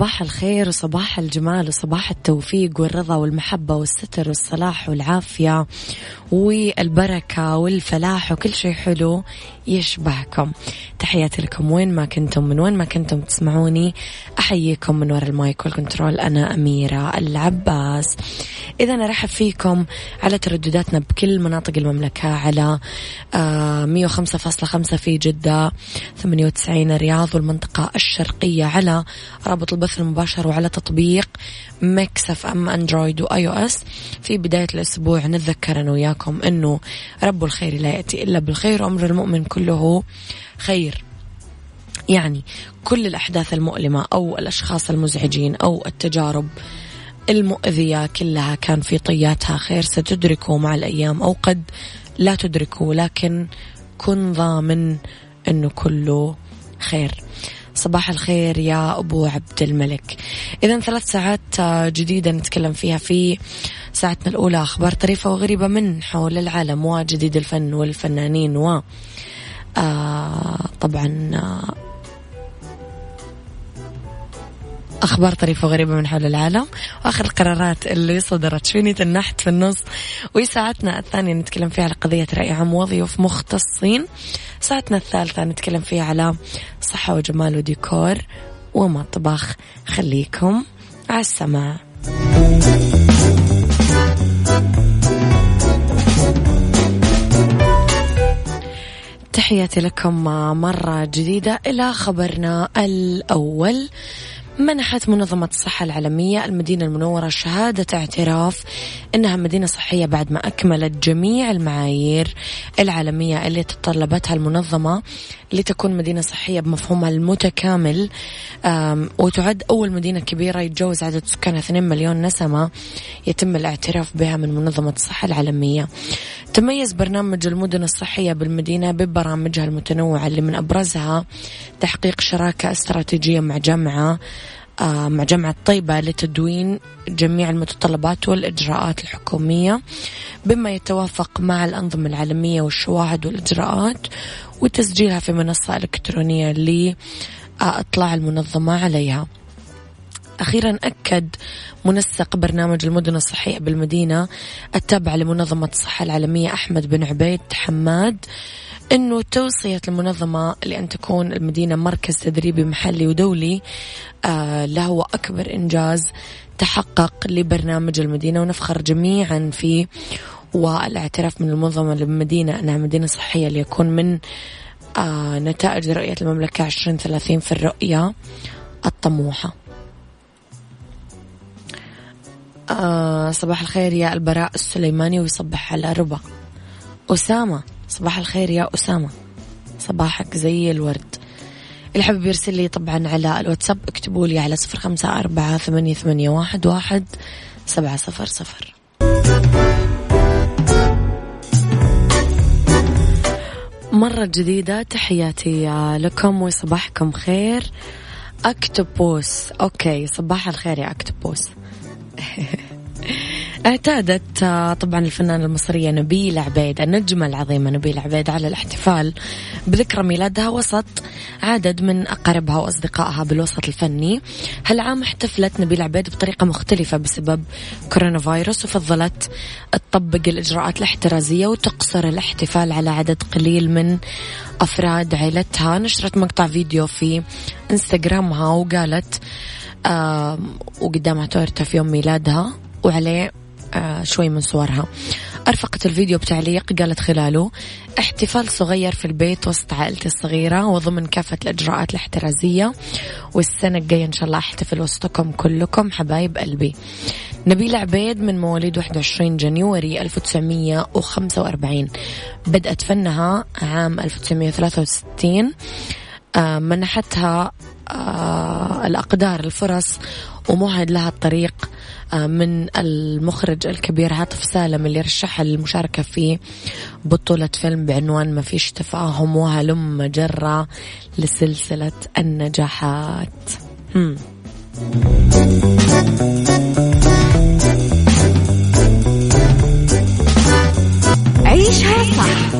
صباح الخير وصباح الجمال وصباح التوفيق والرضا والمحبة والستر والصلاح والعافية والبركة والفلاح وكل شيء حلو. يشبهكم. تحياتي لكم وين ما كنتم من وين ما كنتم تسمعوني أحييكم من وراء ال mic وال control. أنا أميرة العباس. إذا أرحب فيكم على تردداتنا بكل مناطق المملكة على مية وخمسة فاصلة خمسة في جدة ثمانية وتسعين الرياض والمنطقة الشرقية على رابط البث المباشر وعلى تطبيق Mix FM Android و iOS. في بداية الأسبوع نتذكر أنا وياكم أنه رب الخير لا يأتي إلا بالخير وأمر المؤمن كله خير. يعني كل الأحداث المؤلمة أو الأشخاص المزعجين أو التجارب المؤذية كلها كان في طياتها خير ستدركه مع الأيام أو قد لا تدركه لكن كن ضامن أنه كله خير. صباح الخير يا أبو عبد الملك. إذا ثلاث ساعات جديدة نتكلم فيها في ساعتنا الأولى أخبار طريفة وغريبة من حول العالم وجديد الفن والفنانين و آه طبعا آه أخبار طريفة وغريبة من حول العالم. وآخر القرارات اللي صدرت شوينية النحت في النص. وساعتنا الثانية نتكلم فيها على قضية رأي عام وضيوف مختصين. ساعتنا الثالثة نتكلم فيها على صحة وجمال وديكور ومطبخ. خليكم على السماع. تحياتي لكم مرة جديدة إلى خبرنا الأول. منحت منظمة الصحة العالمية المدينة المنورة شهادة اعتراف أنها مدينة صحية بعد ما أكملت جميع المعايير العالمية اللي تطلبتها المنظمة لتكون مدينة صحية بمفهومها المتكامل. وتعد أول مدينة كبيرة يتجاوز عدد سكانها 2 مليون نسمة يتم الاعتراف بها من منظمة الصحة العالمية. تميز برنامج المدن الصحية بالمدينة ببرامجها المتنوعة اللي من أبرزها تحقيق شراكة استراتيجية مع جامعة مع جامعة طيبة لتدوين جميع المتطلبات والإجراءات الحكومية بما يتوافق مع الأنظمة العالمية والشواهد والإجراءات وتسجيلها في منصة إلكترونية لإطلاع المنظمة عليها. أخيرا أكد منسق برنامج المدن الصحية بالمدينة التابع لمنظمة الصحة العالمية أحمد بن عبيد حماد أنه توصية المنظمة لأن تكون المدينة مركز تدريبي محلي ودولي آه له أكبر إنجاز تحقق لبرنامج المدينة ونفخر جميعا فيه والاعتراف من المنظمة للمدينة أنها مدينة صحية ليكون من آه نتائج رؤية المملكة 2030 في الرؤية الطموحة. آه صباح الخير يا البراء السليماني ويصبح على ربا أسامة صباح الخير يا أسامة. صباحك زي الورد. اللي حابب يرسل لي طبعا على الواتساب اكتبوا لي على صفر خمسة أربعة ثمانية, ثمانية واحد, واحد سبعة صفر صفر. مرة جديدة تحياتي لكم وصباحكم خير. أكتوبوس. أوكي صباح الخير يا أكتوبوس. اعتادت آه، طبعا الفنانة المصرية نبيلة عبيد النجمة العظيمة نبيلة عبيد على الاحتفال بذكرى ميلادها وسط عدد من أقربها وأصدقائها بالوسط الفني. هالعام احتفلت نبيلة عبيد بطريقة مختلفة بسبب كورونا فيروس وفضلت تطبق الإجراءات الاحترازية وتقصر الاحتفال على عدد قليل من أفراد عائلتها نشرت مقطع فيديو في إنستغرامها وقالت آه وقدامها تورتة في يوم ميلادها وعليه شوي من صورها. أرفقت الفيديو بتعليق قالت خلاله احتفال صغير في البيت وسط عائلتي الصغيرة وضمن كافة الإجراءات الاحترازية والسنة الجاية إن شاء الله أحتفل وسطكم كلكم حبايب قلبي. نبيل عبيد من مواليد 21 جانيوري 1945 بدأت فنها عام 1963 آه، منحتها آه، الأقدار الفرص ومهد لها الطريق آه، من المخرج الكبير عاطف سالم اللي رشحها للمشاركة في بطولة فيلم بعنوان ما فيش تفاهم وهلم جرة لسلسلة النجاحات هم. عيشها صح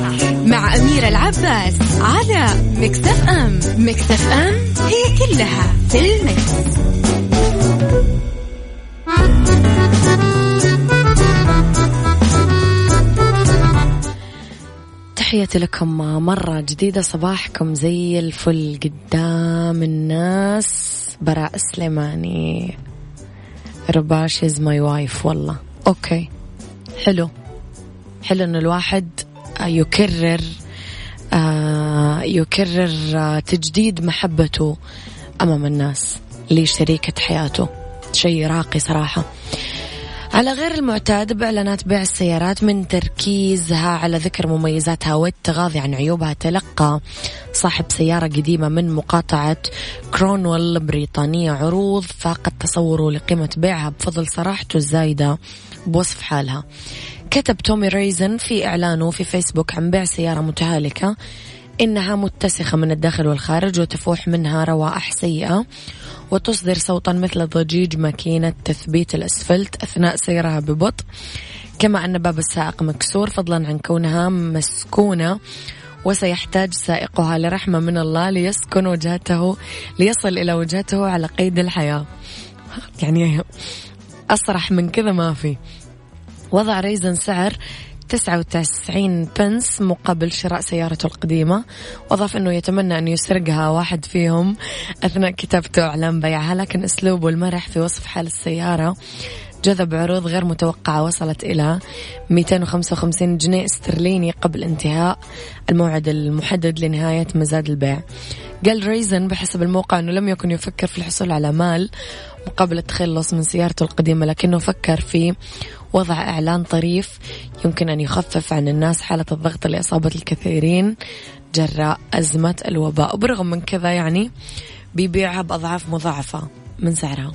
مع أميرة العباس على مكتف أم مكتف أم هي كلها في المكس. تحياتي لكم مرة جديدة صباحكم زي الفل. قدام الناس براء سليماني. رباش از ماي وايف والله. أوكي. حلو. حلو انه الواحد يكرر آه، يكرر آه، تجديد محبته أمام الناس لشريكة حياته. شيء راقي صراحة. على غير المعتاد بإعلانات بيع السيارات من تركيزها على ذكر مميزاتها والتغاضي عن عيوبها تلقى صاحب سيارة قديمة من مقاطعة كرونويل البريطانية عروض فاقت تصوره لقيمة بيعها بفضل صراحته الزايدة بوصف حالها. كتب تومي ريزن في إعلانه في فيسبوك عن بيع سيارة متهالكة إنها متسخة من الداخل والخارج وتفوح منها روائح سيئة وتصدر صوتا مثل ضجيج ماكينة تثبيت الأسفلت أثناء سيرها ببطء. كما أن باب السائق مكسور فضلا عن كونها مسكونة وسيحتاج سائقها لرحمة من الله ليسكن وجهته ليصل إلى وجهته على قيد الحياة. يعني أصرح من كذا ما في. وضع ريزن سعر 99 بنس مقابل شراء سيارته القديمة. وأضاف أنه يتمنى أن يسرقها واحد فيهم أثناء كتابته إعلان بيعها لكن أسلوبه المرح في وصف حال السيارة جذب عروض غير متوقعة وصلت إلى 255 جنيه استرليني قبل انتهاء الموعد المحدد لنهاية مزاد البيع. قال ريزن بحسب الموقع أنه لم يكن يفكر في الحصول على مال مقابل التخلص من سيارته القديمة لكنه فكر في وضع إعلان طريف يمكن أن يخفف عن الناس حالة الضغط اللي أصابت الكثيرين جراء أزمة الوباء. وبرغم من كذا يعني بيبيعها بأضعاف مضاعفة من سعرها.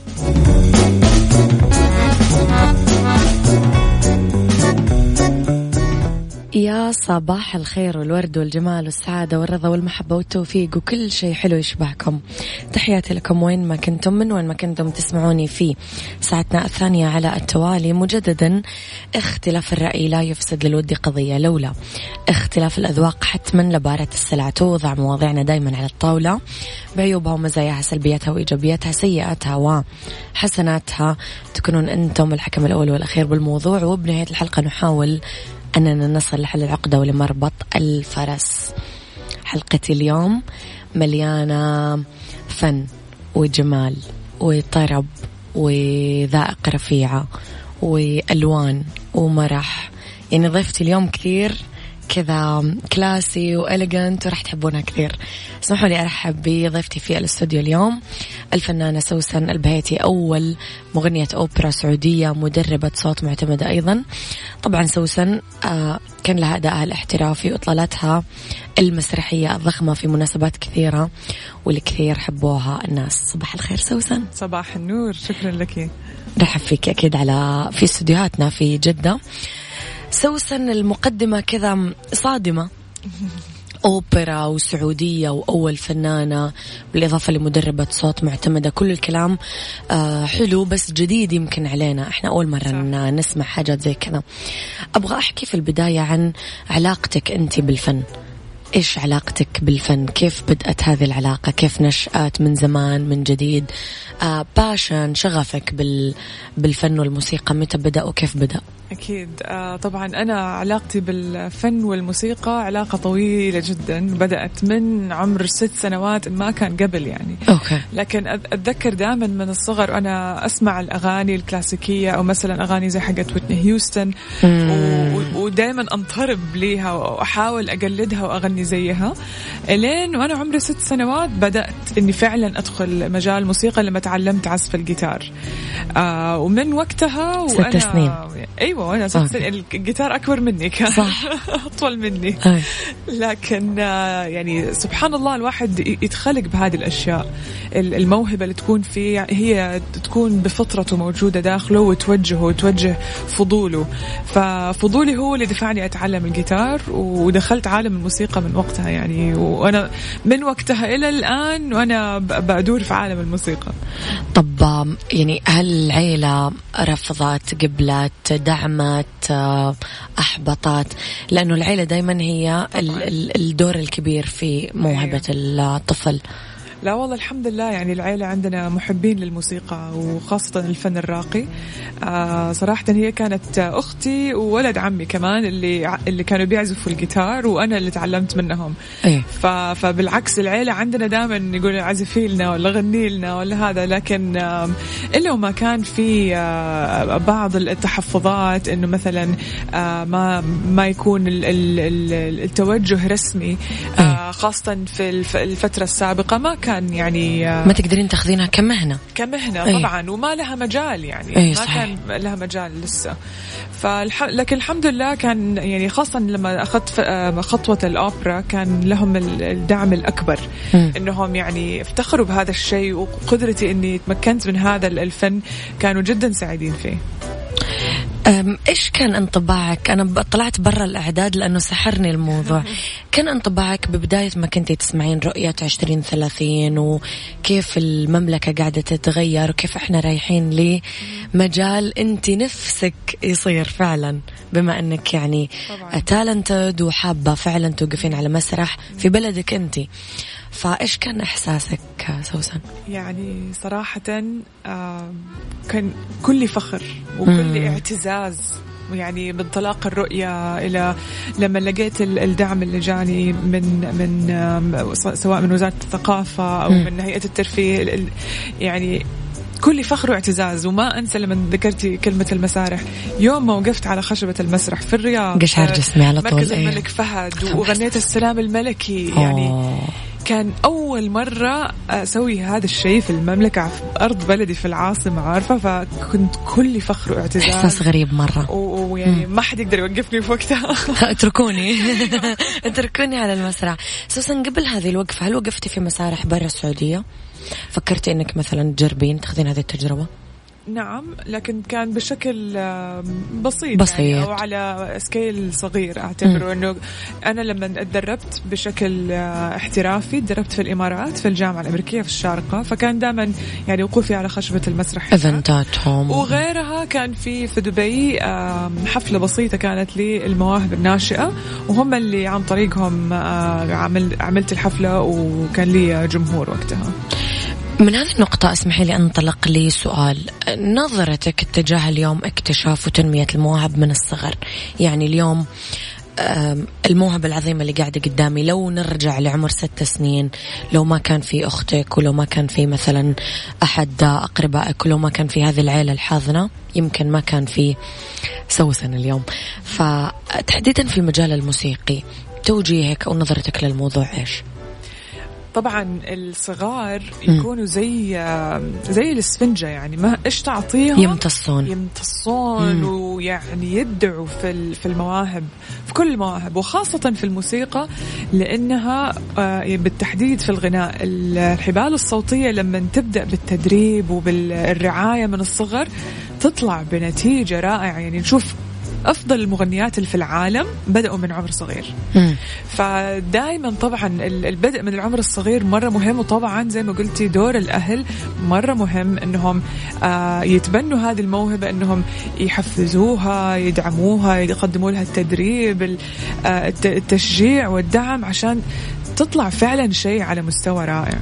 يا صباح الخير والورد والجمال والسعادة والرضا والمحبة والتوفيق وكل شيء حلو يشبهكم تحياتي لكم وين ما كنتم من وين ما كنتم تسمعوني في ساعتنا الثانية على التوالي. مجددا اختلاف الرأي لا يفسد للود قضية. لولا اختلاف الأذواق حتما لبارة السلع. توضع مواضيعنا دايما على الطاولة. بعيوبها ومزاياها سلبياتها وإيجابياتها سيئاتها وحسناتها. تكونون أنتم الحكم الأول والأخير بالموضوع. وبنهاية الحلقة نحاول أننا نصل لحل العقدة ولمربط الفرس. حلقتي اليوم مليانة فن وجمال وطرب وذائق رفيعة وألوان ومرح. يعني ضيفتي اليوم كثير كذا كلاسي وإليجنت وراح تحبونها كثير. اسمحوا لي أرحب بضيفتي في الاستوديو اليوم الفنانة سوسن البهيتي أول مغنية أوبرا سعودية مدربة صوت معتمدة أيضا. طبعا سوسن آه كان لها أدائها الاحترافي وإطلالتها المسرحية الضخمة في مناسبات كثيرة والكثير حبوها الناس. صباح الخير سوسن. صباح النور شكرا لك. رحب فيك أكيد على في استديوهاتنا في جدة. سوسن المقدمة كذا صادمة. أوبرا وسعودية وأول فنانة بالإضافة لمدربة صوت معتمدة. كل الكلام آه حلو بس جديد يمكن علينا. إحنا أول مرة صح. نسمع حاجات زي كذا. أبغى أحكي في البداية عن علاقتك أنت بالفن. إيش علاقتك بالفن؟ كيف بدأت هذه العلاقة؟ كيف نشأت من زمان من جديد؟ آه passion شغفك بال بالفن والموسيقى متى بدأ وكيف بدأ؟ أكيد. آه طبعا أنا علاقتي بالفن والموسيقى علاقة طويلة جدا. بدأت من عمر ست سنوات ما كان قبل يعني. okay. لكن أتذكر دائما من الصغر أنا أسمع الأغاني الكلاسيكية أو مثلا أغاني زي حقت ويتني هيوستن ودائما أنطرب ليها وأحاول أقلدها وأغني زيها. لين وأنا عمري ست سنوات بدأت إني فعلا أدخل مجال الموسيقى لما تعلمت عزف الجيتار. آه ومن وقتها وأنا ست سنين. أيوه أنا ست سنين. الجيتار أكبر مني كان. صح. أطول مني. لكن آه، يعني سبحان الله الواحد يتخلق بهذه الأشياء. الموهبة اللي تكون فيه هي تكون بفطرته موجودة داخله وتوجهه وتوجه فضوله. ففضولي هو اللي دفعني أتعلم الجيتار ودخلت عالم الموسيقى من وقتها يعني. وأنا من وقتها إلى الآن وأنا بدور في عالم الموسيقى. طب يعني هل العيله رفضت قبلت دعمت أحبطت؟ لأنه العيلة دايما هي الدور الكبير في موهبة أيوه. الطفل. لا والله الحمد لله يعني العيلة عندنا محبين للموسيقى وخاصة الفن الراقي. آه صراحة هي كانت أختي وولد عمي كمان اللي اللي كانوا بيعزفوا الجيتار وأنا اللي تعلمت منهم. أيه. فبالعكس العيلة عندنا دائما يقول عزفي لنا ولا غني لنا ولا هذا لكن آه إلا وما كان في آه بعض التحفظات إنه مثلا آه ما ما يكون التوجه رسمي. آه. خاصة في الفترة السابقة ما كان يعني ما تقدرين تاخذينها كمهنة كمهنة أي. طبعا وما لها مجال يعني أي ما صحيح. كان لها مجال لسه فالح... لكن الحمد لله كان يعني خاصة لما أخذت آه، خطوة الأوبرا كان لهم الدعم الأكبر م. إنهم يعني افتخروا بهذا الشيء وقدرتي إني تمكنت من هذا الفن كانوا جدا سعيدين فيه إيش كان انطباعك؟ أنا طلعت برا الأعداد لأنه سحرني الموضوع. كان انطباعك ببداية ما كنتي تسمعين رؤية 2030 وكيف المملكة قاعدة تتغير وكيف إحنا رايحين لمجال انت نفسك يصير فعلا بما إنك يعني تالنتد وحابة فعلا توقفين على مسرح في بلدك انت. فايش كان إحساسك سوسن؟ يعني صراحة كان كل فخر وكل اعتزاز يعني بانطلاق الرؤية إلى لما لقيت الدعم اللي جاني من من سواء من وزارة الثقافة أو من هيئة الترفيه يعني كل فخر واعتزاز. وما أنسى لما ذكرتي كلمة المسارح. يوم ما وقفت على خشبة المسرح في الرياض قشعر جسمي على طول مركز الملك فهد وغنيت السلام الملكي. يعني أوه. كان أول مرة أسوي هذا الشيء في المملكة في أرض بلدي في العاصمة عارفة؟ فكنت كل فخر واعتزاز إحساس غريب مرة. ويعني ما حد يقدر يوقفني في وقتها. اتركوني. اتركوني على المسرح. سوسن قبل هذه الوقفة هل وقفتي في مسارح برا السعودية؟ فكرتي إنك مثلا تجربين تأخذين هذه التجربة؟ نعم لكن كان بشكل بسيط, بسيط. يعني أو على سكيل صغير أعتبره إنه أنا لما اتدربت بشكل آه، احترافي تدربت في الإمارات في الجامعة الأمريكية في الشارقة فكان دائما يعني وقوفي على خشبة المسرح. ايفنتاتهم وغيرها كان في في دبي حفلة بسيطة كانت للمواهب الناشئة وهم اللي عن طريقهم آه، عملت الحفلة وكان لي جمهور وقتها. من هذه النقطة أسمحي لي أنطلق لي سؤال نظرتك اتجاه اليوم اكتشاف وتنمية المواهب من الصغر. يعني اليوم الموهبة العظيمة اللي قاعدة قدامي لو نرجع لعمر ست سنين لو ما كان في أختك ولو ما كان في مثلا أحد أقربائك ولو ما كان في هذه العيلة الحاضنة يمكن ما كان في سوسن اليوم. فتحديدا في المجال الموسيقي توجيهك أو نظرتك للموضوع إيش؟ طبعا الصغار يكونوا زي زي الاسفنجة يعني ما إيش تعطيهم؟ يمتصون. يمتصون مم. ويعني يبدعوا في في المواهب في كل المواهب وخاصة في الموسيقى لأنها آه، بالتحديد في الغناء الحبال الصوتية لما تبدأ بالتدريب وبالرعاية من الصغر تطلع بنتيجة رائعة. يعني نشوف أفضل المغنيات اللي في العالم بدأوا من عمر صغير. فدائما طبعا ال- البدء من العمر الصغير مرة مهم وطبعا زي ما قلتي دور الأهل مرة مهم إنهم آه، يتبنوا هذه الموهبة إنهم يحفزوها يدعموها يقدموا لها التدريب ال- آه، الت- التشجيع والدعم عشان تطلع فعلا شيء على مستوى رائع.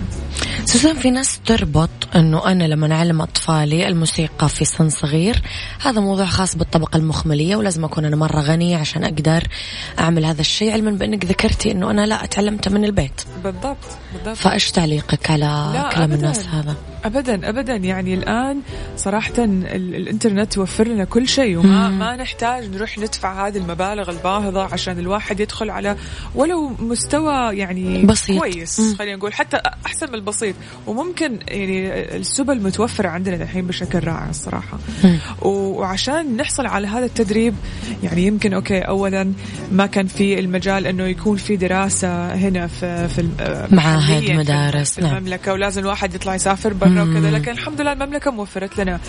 سوسان في ناس تربط إنه أنا لما أعلم أطفالي الموسيقى في سن صغير هذا موضوع خاص بالطبقة المخملية ولازم أكون أنا مرة غنية عشان أقدر أعمل هذا الشيء علما بأنك ذكرتي إنه أنا لا أتعلمته من البيت. بالضبط بالضبط. فإيش تعليقك على لا، كلام أبداً. الناس هذا؟ ابدا ابدا. يعني الآن صراحة ال- الإنترنت يوفر لنا كل شيء وما مم. ما نحتاج نروح ندفع هذه المبالغ الباهظة عشان الواحد يدخل على ولو مستوى يعني بسيط. كويس مم. خلينا نقول حتى أحسن من البسيط وممكن يعني السبل متوفره عندنا الحين بشكل رائع الصراحة مم. وعشان نحصل على هذا التدريب يعني يمكن okay اولا ما كان في المجال إنه يكون في دراسة هنا في في معاهد، في- مدارس، في نعم. المملكة ولازم الواحد يطلع يسافر برا. وكذا لكن الحمد لله المملكة وفرت لنا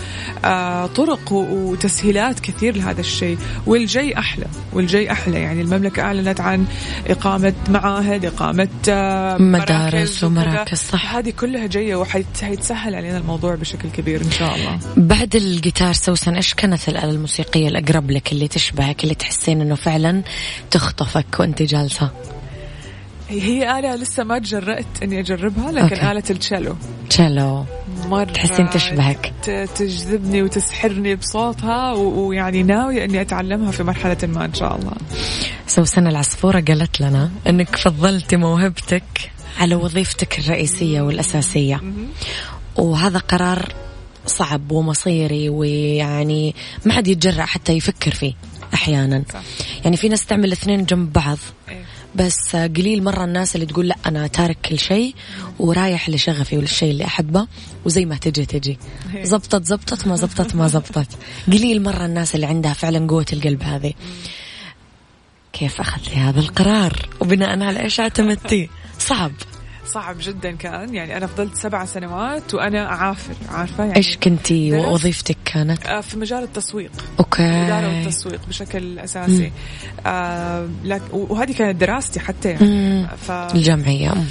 آه طرق وتسهيلات كثير لهذا الشيء والجاي أحلى والجاي أحلى يعني المملكة أعلنت عن إقامة معاهد إقامة آه مدارس. ومراكز، صح. هذه كلها جاية وحيتسهل علينا الموضوع بشكل كبير إن شاء الله بعد الجيتار سوسن إيش كانت الآلة الموسيقية الأقرب لك اللي تشبهك اللي تحسين إنه فعلا تخطفك وأنت جالسة هي آلة لسه ما تجرأت إني أجربها لكن okay. آلة التشيلو تشيلو مرة تحسين تشبهك. تجذبني وتسحرني بصوتها ويعني ناوية إني أتعلمها في مرحلة ما إن شاء الله سوسن العصفورة قالت لنا إنك فضلتي موهبتك على وظيفتك الرئيسية والأساسية وهذا قرار صعب ومصيري ويعني ما حد يتجرأ حتى يفكر فيه أحيانا صح. يعني في ناس تعمل الاثنين جنب بعض إيه. بس قليل مرة الناس اللي تقول لا أنا تارك كل شيء ورايح لشغفي وللشيء اللي أحبه وزي ما تجي تجي. زبطت زبطت ما زبطت ما زبطت. قليل مرة الناس اللي عندها فعلا قوة القلب هذه. كيف أخذتي هذا القرار؟ وبناء على إيش أعتمدتي؟ صعب. صعب جدا كان. يعني أنا فضلت سبع سنوات وأنا أعافر عارفة؟ يعني إيش كنتي درست- وظيفتك كانت؟ آه، في مجال التسويق. أوكي. الإدارة والتسويق بشكل أساسي. آه وهذه كانت دراستي حتى يعني. ف... الجمعية مم.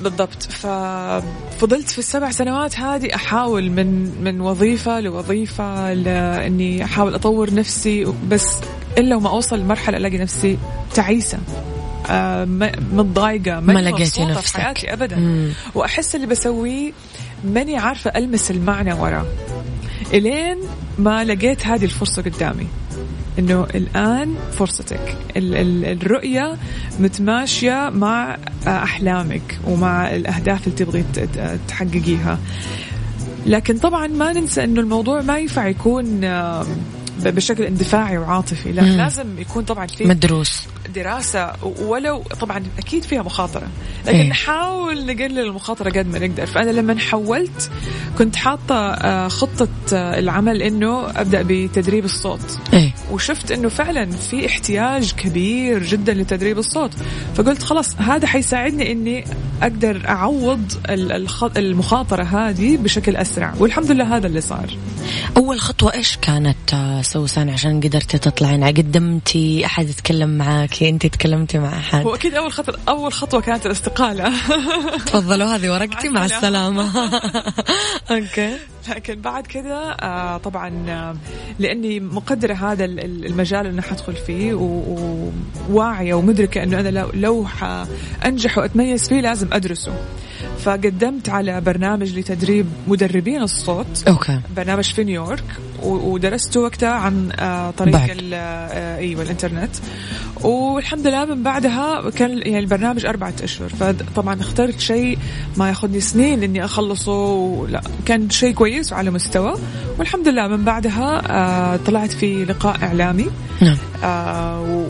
بالضبط. ففضلت في السبع سنوات هذه أحاول من من وظيفة لوظيفة لاني أحاول أطور نفسي بس إلا وما أوصل لمرحلة ألاقي نفسي تعيسة. متضايقة ما لقيتي نفسك. في حياتي ابدا. مم. وأحس اللي بسويه ماني عارفة ألمس المعنى وراه إلين ما لقيت هذه الفرصة قدامي. إنه الآن فرصتك. ال- ال- الرؤية متماشية مع أحلامك ومع الأهداف اللي تبغي تحققيها. لكن طبعا ما ننسى إنه الموضوع ما ينفع يكون بشكل اندفاعي وعاطفي. لا مم. لازم يكون طبعا في مدروس. دراسة ولو طبعا أكيد فيها مخاطرة. لكن إيه. نحاول نقلل المخاطرة قد ما نقدر. فأنا لما حولت كنت حاطة آه، خطة آه، العمل إنه أبدأ بتدريب الصوت. إيه. وشفت إنه فعلا في احتياج كبير جدا لتدريب الصوت. فقلت خلاص هذا حيساعدني إني أقدر أعوض المخاطرة هذه بشكل أسرع. والحمد لله هذا اللي صار. أول خطوة إيش كانت سوسن عشان قدرتي تطلعين قدمتي أحد يتكلم معاكي أنت تكلمتي مع أحد؟ هو أكيد أول خطوه أول خطوة كانت الاستقالة. تفضلوا هذه ورقتي مع السلامة. أوكي. لكن بعد كذا آه طبعا آه لأني مقدرة هذا ال- ال- المجال اللي حدخل فيه وواعية ومدركة إنه أنا لو لو حأنجح وأتميز فيه لازم أدرسه. فقدمت على برنامج لتدريب مدربين الصوت. أوكي. برنامج في نيويورك ودرسته وقتها عن آه، طريق إيوه الإنترنت. والحمد لله من بعدها كان يعني البرنامج أربعة أشهر. فطبعا اخترت شيء ما ياخذني سنين إني أخلصه لا كان شيء كويس وعلى مستوى. والحمد لله من بعدها آه، طلعت في لقاء إعلامي. نعم.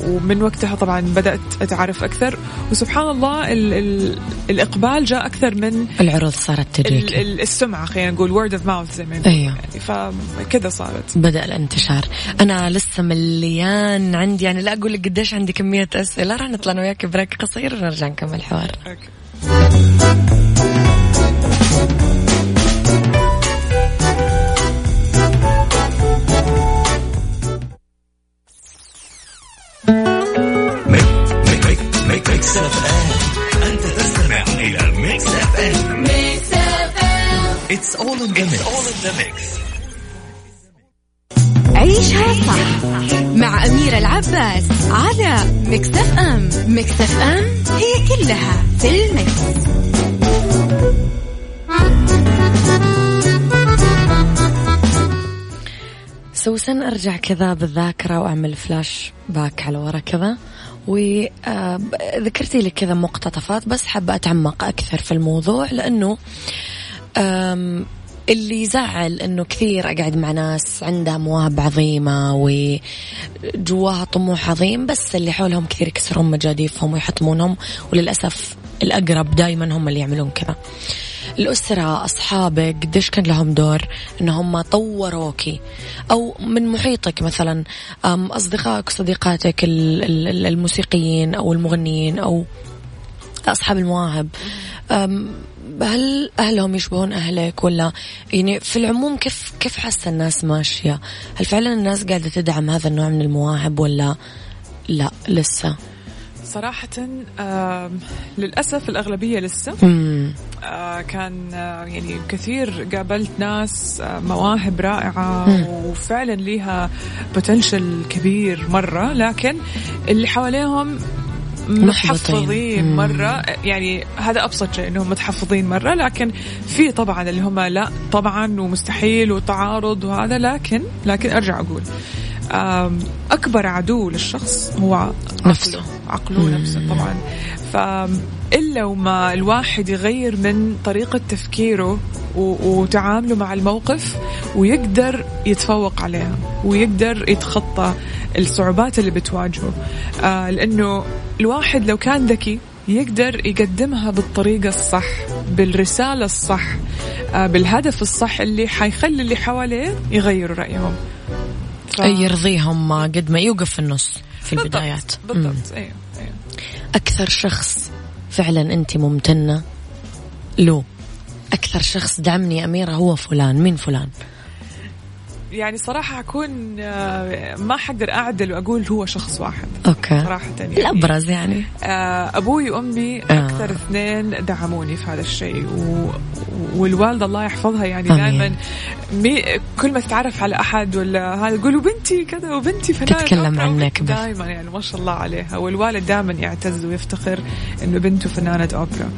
ومن وقتها طبعا بدأت أتعرف أكثر. وسبحان الله ال ال الإقبال جاء أكثر من العروض صارت تجيك ال- السمعة خلينا نقول word of mouth زي ما أيوه. يعني فكذا صارت. بدأ الانتشار. أنا لسه مليان عندي يعني لا أقول لك قديش عندي كمية أسئلة. راح نطلع أنا وياك break قصير ونرجع نكمل حوار. okay. It's all in the mix. It's all in the mix. عيشها صح مع أميرة العباس على Mix FM، Mix FM هي كلها في ال mix. سوسن أرجع كذا بالذاكرة وأعمل فلاش باك على ورا كذا وذكرتي لي كذا مقتطفات بس حابة أتعمق أكثر في الموضوع لأنه آم، اللي يزعل إنه كثير أقعد مع ناس عندها مواهب عظيمة وجواها طموح عظيم بس اللي حولهم كثير يكسرون مجاديفهم ويحطمونهم وللأسف الأقرب دائما هم اللي يعملون كذا. الأسرة أصحابك قديش كان لهم دور إن هم طوروكي أو من محيطك مثلا أصدقائك وصديقاتك ال- ال- الموسيقيين أو المغنيين أو أصحاب المواهب هل أهلهم يشبهون أهلك ولا؟ يعني في العموم كيف كيف حاسة الناس ماشية؟ هل فعلا الناس قاعدة تدعم هذا النوع من المواهب ولا لا لسه؟ صراحة للأسف الأغلبية لسه. آه، كان آه، يعني كثير قابلت ناس آه، مواهب رائعة وفعلا ليها بوتنشل كبير مرة. لكن اللي حواليهم متحفظين مم. مرة. يعني هذا أبسط شيء إنهم متحفظين مرة لكن في طبعا اللي هم لا طبعا ومستحيل وتعارض وهذا لكن لكن أرجع أقول آم، أكبر عدو للشخص هو نفسه. عقله عقله نفسه طبعا. فإلا وما الواحد يغير من طريقة تفكيره وتعامله مع الموقف ويقدر يتفوق عليها ويقدر يتخطى الصعوبات اللي بتواجهه. آه لأنه الواحد لو كان ذكي يقدر يقدمها بالطريقة الصح بالرسالة الصح آه بالهدف الصح اللي حيخلي اللي حواليه يغيروا رأيهم. ف- يرضيهم قد ما يوقف في النص في بالضبط، البدايات. بالضبط أيوه أيوه أكثر شخص فعلا أنت ممتنة له؟ أكثر شخص دعمني أميرة هو فلان مين فلان؟ يعني صراحة أكون آه، ما حقدر أعدل وأقول هو شخص واحد. okay. صراحة يعني. الأبرز يعني. آه، أبوي وأمي آه. أكثر اثنين دعموني في هذا الشيء و... والوالدة الله يحفظها يعني. دائما مي... كل ما تتعرف على أحد ولا هذا تقول وبنتي كذا وبنتي فلان تتكلم عنك بس. دائما يعني ما شاء الله عليها. والوالد دائما يعتز ويفتخر إنه بنته فنانة أوبرا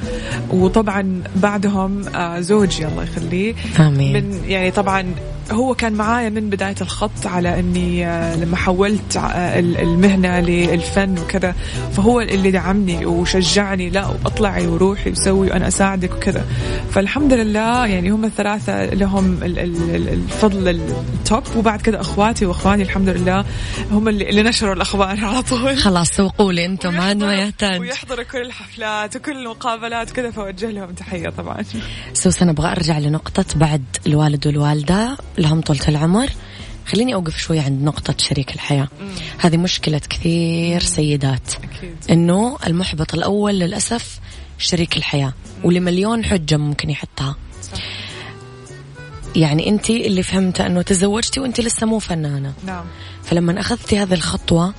وطبعا بعدهم آه، زوجي الله يخليه. آمين. من يعني طبعا هو كان معايا من بداية الخط على أني آه، لما حولت آه، ال- المهنة للفن وكذا فهو اللي دعمني وشجعني لا أطلعي وروحي وسوي وأنا أساعدك وكذا. فالحمد لله يعني هم الثلاثة لهم ال- ال- ال- الفضل التوب وبعد كذا أخواتي وأخواني الحمد لله هم اللي, نشروا الأخبار على طول. خلاص سوقوا لي أنتم ويحضروا- يحتاج ويحضروا كل الحفلات وكل المقابلات كذا فوجه لهم تحية طبعا. سوسن أبغى أرجع لنقطة بعد الوالد والوالدة. لهم طولة العمر. خليني أوقف شوي عند نقطة شريك الحياة. هذه مشكلة كثير سيدات. أكيد. إنه المحبط الأول للأسف شريك الحياة ولمليون حجة ممكن يحطها. صح. يعني أنت اللي فهمته أنه تزوجتي وأنت لسه مو فنانة. نعم. فلما أخذتي هذه الخطوة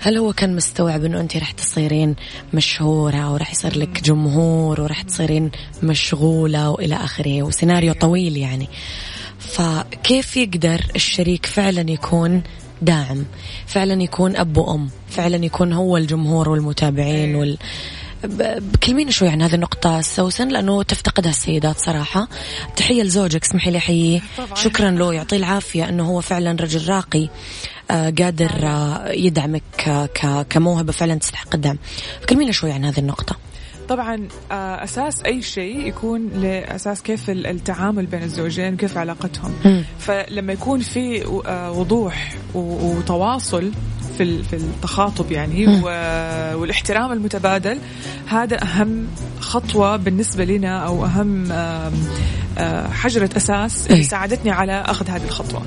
هل هو كان مستوعب إنه أنت رح تصيرين مشهورة ورح يصير لك جمهور ورح تصيرين مشغولة وإلى آخره؟ وسيناريو طويل يعني. فكيف يقدر الشريك فعلا يكون داعم؟ فعلا يكون أب وأم؟ فعلا يكون هو الجمهور والمتابعين وال بكلمينا شوي عن هذه النقطة سوسن لأنه تفتقدها السيدات صراحة. تحية لزوجك اسمحي لي أحييه. شكرا له يعطيه العافية أنه هو فعلا رجل راقي آه، قادر آه، يدعمك ك- كموهبة فعلا تستحق الدعم. كلمينا شوي عن هذه النقطة. طبعا آه، أساس أي شيء يكون لأساس كيف ال- التعامل بين الزوجين وكيف علاقتهم. فلما يكون في آه، وضوح وتواصل في في التخاطب يعني والاحترام المتبادل هذا أهم خطوة بالنسبة لنا أو أهم حجرة أساس اللي إيه. ساعدتني على أخذ هذه الخطوة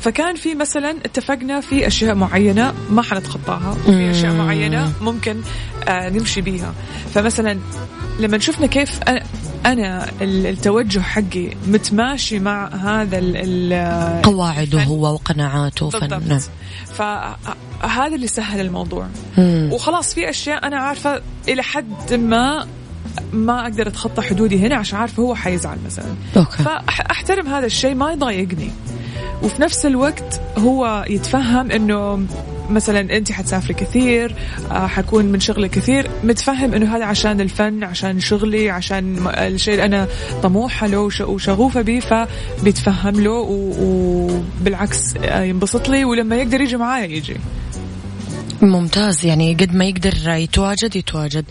فكان في مثلا اتفقنا في أشياء معينة ما حنتخطاها في أشياء. معينة ممكن آه، نمشي بيها فمثلا لما شفنا كيف ال- التوجه حقي متماشي مع هذا ال- قواعده. هو وقناعاته فن نعم. فهذا اللي سهل الموضوع مم. وخلاص في أشياء أنا عارفة إلى حد ما ما أقدر أتخطى حدودي هنا عشان عارفه هو حيزعل مثلا. أوكي. فأحترم هذا الشيء ما يضايقني. وفي نفس الوقت هو يتفهم إنه مثلا انت حتسافري كثير آه، حكون من شغلي كثير. متفهم إنه هذا عشان الفن عشان شغلي عشان الشيء اللي أنا طموحة له وش- وشغوفة به فبيتفهم له وبالعكس آه، ينبسط لي. ولما يقدر يجي معايا يجي. ممتاز يعني قد ما يقدر يتواجد يتواجد.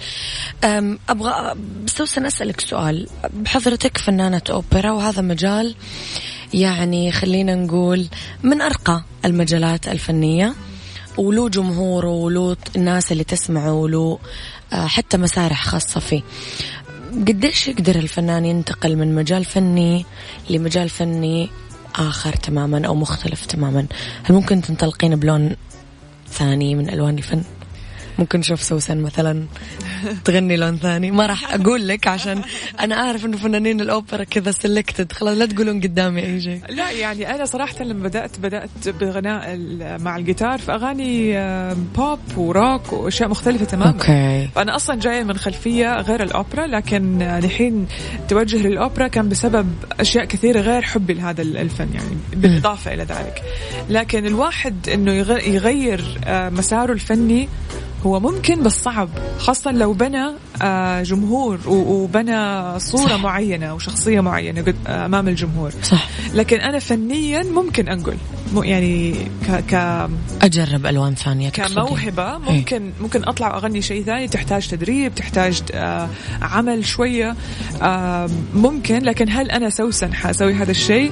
أبغى سوسن أسألك سؤال. بحضرتك فنانة أوبرا وهذا مجال يعني خلينا نقول من أرقى المجالات الفنية وله جمهوره وله الناس اللي تسمعه وله آه، حتى مسارح خاصة فيه. قديش يقدر الفنان ينتقل من مجال فني لمجال فني آخر تماما أو مختلف تماما؟ هل ممكن تنطلقين بلون ثاني من ألوان الفن. ممكن نشوف سوسن مثلا تغني لون ثاني. ما راح أقول لك عشان أنا أعرف إنه فنانين الأوبرا كذا selected خلاص لا تقولون قدامي أي شيء. لا يعني أنا صراحة لما بدأت بدأت بغناء مع الجيتار في أغاني pop و rock وأشياء مختلفة تماما. okay. فأنا أصلا جاية من خلفية غير الأوبرا لكن الحين توجه للأوبرا كان بسبب أشياء كثيرة غير حبي لهذا الفن يعني بالإضافة إلى ذلك. لكن الواحد يغ- يغير آه، مساره الفني هو ممكن بس صعب خاصة لو بنى آه، جمهور وبنى صورة صح. معينة وشخصية معينة أمام الجمهور صح لكن أنا فنيا ممكن أنقل يعني ك, ك أجرب ألوان ثانية تقصدين. كموهبة ممكن ممكن أطلع وأغني شيء ثاني تحتاج تدريب تحتاج آه، عمل شوية ممكن لكن هل أنا سوسن حاسوي هذا الشيء؟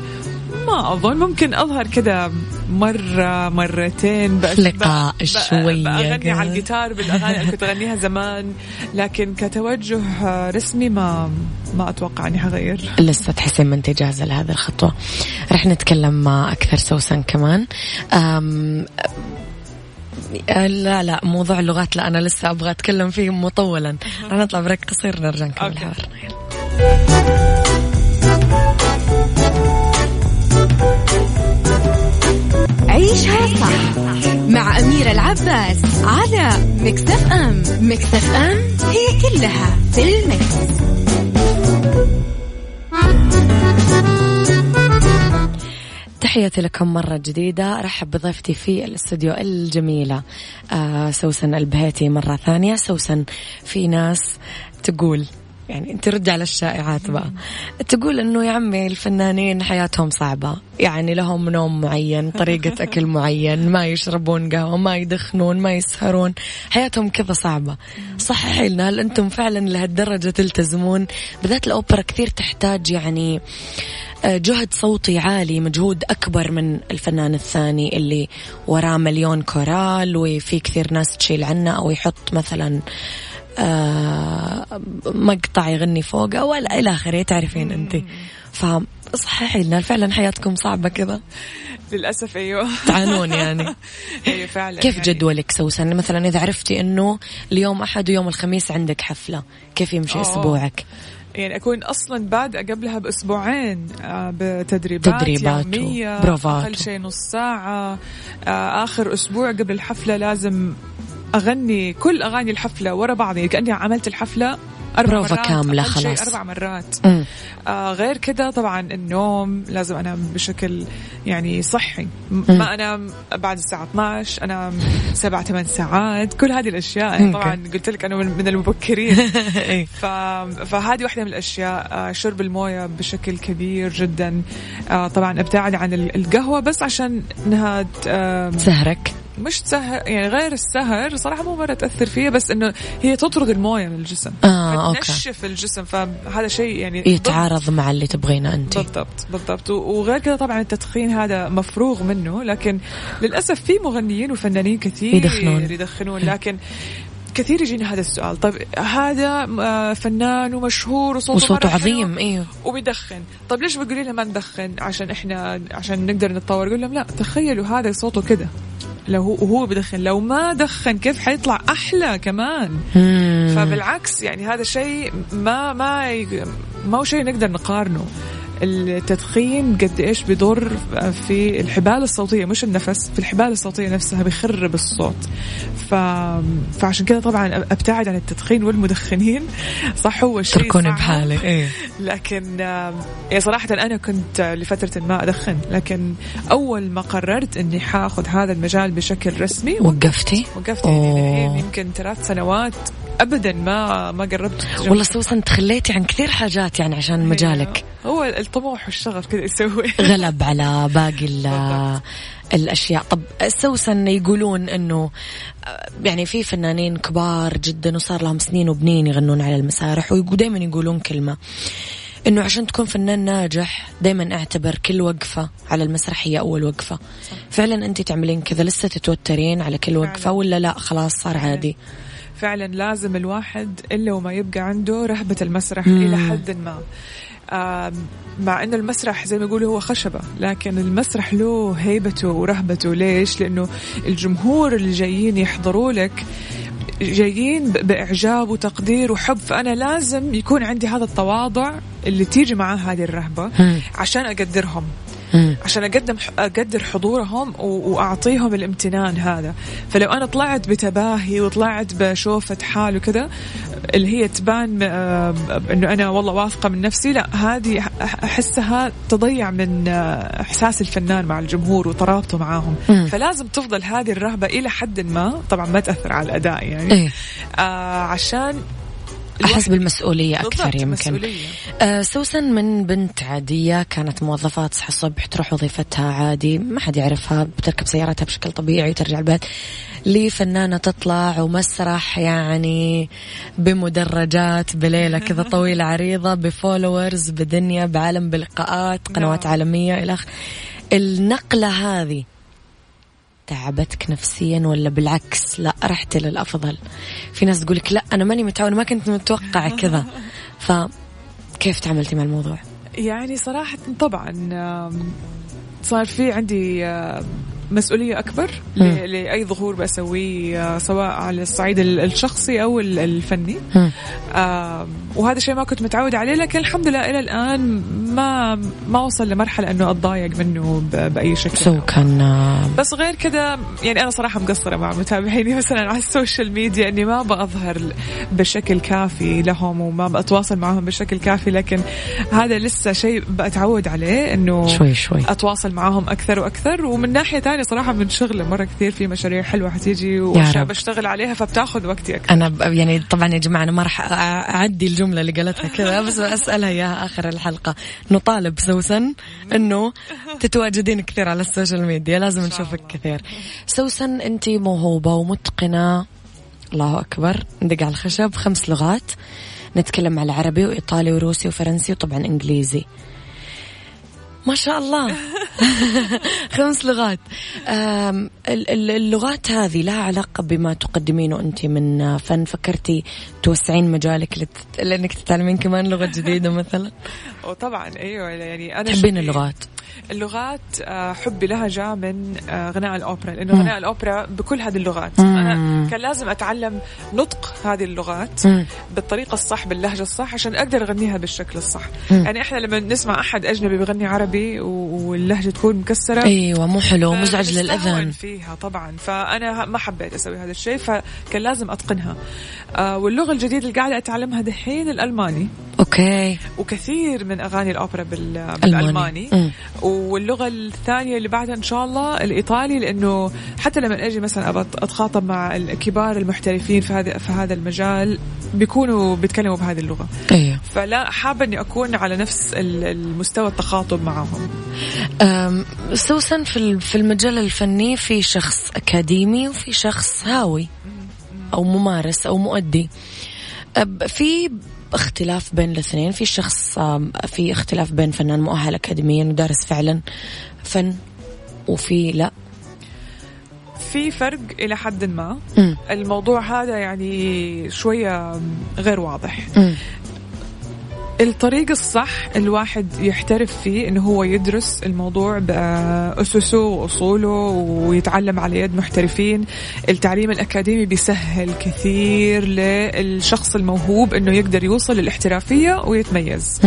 ما أظن ممكن أظهر كذا مرة مرتين بس لقاء شوية بأغني كذا. على الجيتار بالأغاني اللي كنت أغنيها زمان لكن كتوجه رسمي ما ما أتوقع إني حغير. لسه تحسين ما انت جاهزه لهذه الخطوة. رح نتكلم مع أكثر سوسن كمان. أم لا لا موضوع اللغات لا أنا لسه أبغى أتكلم فيه مطولا. رح نطلع break قصير نرجع نكمل. حوارنا. عيشها صح مع أميرة العباس على Mix FM. Mix FM هي كلها في ال mix. تحياتي لكم مرة جديدة. أرحب بضيفتي في الاستوديو الجميلة آه سوسن البهيتي مرة ثانية. سوسن في ناس تقول يعني أنت رد على الشائعات بقى. تقول إنه يا عمي الفنانين حياتهم صعبة. يعني لهم نوم معين طريقة أكل معين ما يشربون قهوة ما يدخنون ما يسهرون. حياتهم كذا صعبة. صححي لنا هل أنتم فعلا لهالدرجة تلتزمون؟ بالذات الأوبرا كثير تحتاج يعني آه، جهد صوتي عالي مجهود أكبر من الفنان الثاني اللي وراه مليون كورال وفي كثير ناس تشيل عنه أو يحط مثلا مقطع يغني فوقه ولا إلى آخره تعرفين أنت. فصححي لنا فعلا حياتكم صعبة كذا. للأسف أيوه. تعانون يعني. أيوه فعلا كيف يعني. جدولك سوسن؟ مثلا إذا عرفتي أنه اليوم أحد ويوم الخميس عندك حفلة كيف يمشي أوه. أسبوعك؟ يعني أكون أصلا بادئه قبلها بأسبوعين آه، بتدريبات تدريبات يومية وبروفات. أقل شيء نص ساعة آه، آخر أسبوع قبل الحفلة لازم أغني كل أغاني الحفلة ورا بعض يعني كأني عملت الحفلة أربع بروفة مرات كاملة خلاص. أربع مرات. آه غير كذا طبعا النوم لازم أنام بشكل يعني صحي م- ما أنام بعد الساعة 12 أنام سبع ثمان ساعات كل هذه الأشياء يعني. طبعا قلت لك أنا من المبكرين إيه. ف... فهذه واحدة من الأشياء آه، شرب الموية بشكل كبير جدا آه، طبعا أبتعد عن ال- القهوة بس عشان انها ت- آم، سهرك مش تسهر يعني غير السهر صراحة مو مرة تأثر فيها بس إنه هي تطرد الموية من الجسم. آه،. فتنشف الجسم فهذا شيء يعني يتعارض مع اللي تبغينه أنت. بالضبط بالضبط. وغير كذا طبعا التدخين هذا مفروغ منه لكن للأسف في مغنيين وفنانين كثير يدخنون. يدخنون. لكن كثير يجينا هذا السؤال طيب هذا آه، فنان ومشهور وصوته, وصوته عظيم أيوه وبيدخن. طيب ليش بتقولي لنا ما ندخن؟ عشان إحنا عشان نقدر نتطور. يقول لهم لا تخيلوا هذا صوته كده لو هو وهو بدخن. لو ما دخن كيف حيطلع أحلى كمان؟ مم. فبالعكس يعني هذا شيء ما ما ما هو شيء نقدر نقارنه. التدخين قد إيش بيضر في الحبال الصوتية مش النفس في الحبال الصوتية نفسها بيخرب الصوت ف... فعشان كذا طبعا أبتعد عن التدخين والمدخنين صح هو شيء تركوني. بحالي إيه. لكن آم، يعني صراحة أنا كنت لفترة ما أدخن لكن أول ما قررت أني حاخذ هذا المجال بشكل رسمي وقفتي وقفت يعني. يمكن ثلاث سنوات أبدا ما ما قربت والله سوسن تخليتي عن كثير حاجات يعني عشان مجالك. هو الطموح والشغف كذا يسوي. غلب على باقي. الأشياء. طب سوسن يقولون إنه آه، يعني في فنانين كبار جدا وصار لهم سنين وبنين يغنون على المسارح ودائما يقولون كلمة. إنه عشان تكون فنان ناجح دائما أعتبر كل وقفة على المسرح هي أول وقفة. فعلا انت تعملين كذا لسه تتوترين على كل وقفة. ولا لا؟ خلاص صار عادي. فعلا لازم الواحد إلا وما يبقى عنده رهبة المسرح مم. إلى حد ما مع أن المسرح زي ما يقولوا هو خشبة لكن المسرح له هيبته ورهبته ليش؟ لأنه الجمهور اللي جايين يحضروا لك جايين ب- بإعجاب وتقدير وحب فأنا لازم يكون عندي هذا التواضع اللي تيجي معاه هذه الرهبة مم. عشان أقدرهم مم. عشان أقدم أقدر حضورهم وأعطيهم الامتنان هذا. فلو أنا طلعت بتباهي وطلعت بشوفة حال وكذا اللي هي تبان آه، إنه أنا والله واثقة من نفسي لا هذه أحسها تضيع من آه، إحساس الفنان مع الجمهور وترابطه معاهم. فلازم تفضل هذه الرهبة إلى حد ما طبعا ما تأثر على الأداء يعني. إيه. آه عشان احس بالمسؤوليه أكثر يمكن مسؤولية. آه، سوسن من بنت عادية كانت موظفة تصحى الصبح تروح وظيفتها عادي ما حد يعرفها بتركب سيارتها بشكل طبيعي وترجع البيت لفنانة تطلع ومسرح يعني بمدرجات بليلة كذا طويلة عريضة بفولورز بدنيا بعالم بلقاءات قنوات نعم. عالمية إلى آخره النقلة هذه تعبتك نفسيا ولا بالعكس؟ لا رحت للأفضل. في ناس تقولك لا أنا ماني متعودة ما كنت متوقعة كذا. فكيف تعاملتي مع الموضوع؟ يعني صراحة طبعا صار في عندي آم، مسؤولية أكبر ل- مم. لأي ظهور بسويه آه، سواء على الصعيد ال- الشخصي أو ال- الفني. وهذا الشيء ما كنت متعودة عليه لكن الحمد لله إلى الآن ما ما وصل لمرحلة أنه أتضايق منه ب- بأي شكل. so كان آه، بس غير كذا يعني أنا صراحة مقصرة مع متابعيني مثلا على ال social media إني ما بظهر بشكل كافي لهم وما بتواصل معهم بشكل كافي لكن هذا لسه شيء بتعود عليه إنه شوي شوي. أتواصل معاهم أكثر وأكثر. ومن ناحية ثانية صراحة منشغلة مرة كثير في مشاريع حلوة حتيجي وأشياء. بشتغل عليها فبتاخذ وقتي أكثر أنا ب- يعني طبعا يا جماعة أنا ما راح أعدي الجملة اللي قالتها كذا بس أسألها اياها آخر الحلقة. نطالب سوسن إنه تتواجدين كثير على ال social media لازم نشوفك كثير. سوسن أنت موهوبة ومتقنة. الله أكبر. ندق على الخشب خمس لغات. نتكلم على عربي وإيطالي وروسي وفرنسي وطبعا إنجليزي. ما شاء الله خمس لغات اللغات هذه لها علاقة بما تقدمينه أنت من فن فكرتي توسعين مجالك لت- لأنك تتعلمين كمان لغة جديدة مثلا وطبعا أيوه يعني أنا تحبين اللغات اللغات آه، حبي لها جاء من آه، غناء الأوبرا لأنه. غناء الأوبرا بكل هذه اللغات مم. أنا كان لازم أتعلم نطق هذه اللغات مم. بالطريقة الصح باللهجة الصح عشان أقدر أغنيها بالشكل الصح مم. يعني إحنا لما نسمع أحد أجنبي بيغني عربي و- واللهجة تكون مكسرة. أيوة مو حلو آه، مزعج بنستهون للأذن فيها طبعا. فأنا ما حبيت أسوي هذا الشيء فكان لازم أتقنها. آه، واللغة الجديدة اللي قاعدة أتعلمها دحين الألماني. أوكي. وكثير من أغاني الأوبرا بال- بالألماني. مم. واللغة الثانية اللي بعدها إن شاء الله الإيطالي لأنه حتى لما أجي مثلا أبى أتخاطب مع الكبار المحترفين في هذا في هذا المجال بيكونوا بيتكلموا بهذه اللغة. أيوة. فلا حابة إني أكون على نفس ال- المستوى التخاطب معهم. سوسن في في المجال الفني في شخص أكاديمي وفي شخص هاوي أو ممارس أو مؤدي. في اختلاف بين الاثنين. في شخص في اختلاف بين فنان مؤهل أكاديميا ودارس فعلا فن وفي لا. في فرق إلى حد ما. مم. الموضوع هذا يعني شوية غير واضح. مم. الطريق الصح الواحد يحترف فيه إنه هو يدرس الموضوع بأسسه وأصوله ويتعلم على يد محترفين التعليم الأكاديمي بيسهل كثير للشخص الموهوب إنه يقدر يوصل للاحترافية ويتميز.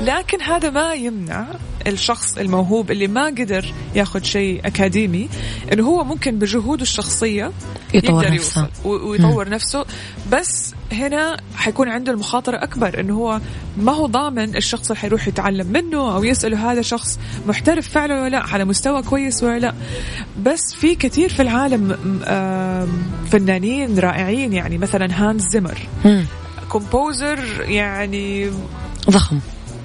لكن هذا ما يمنع الشخص الموهوب اللي ما قدر ياخذ شيء أكاديمي إنه هو ممكن بجهوده الشخصية يطور يقدر نفسه. يوصل ويطور نفسه بس هنا حيكون عنده المخاطرة أكبر إنه هو ما هو ضامن الشخص اللي حيروح يتعلم منه أو يسأله هذا شخص محترف فعلا ولا لأ على مستوى كويس ولا لأ. بس في كثير في العالم فنانين رائعين يعني مثلا هانز زيمر. مم. كومبوزر يعني ضخم.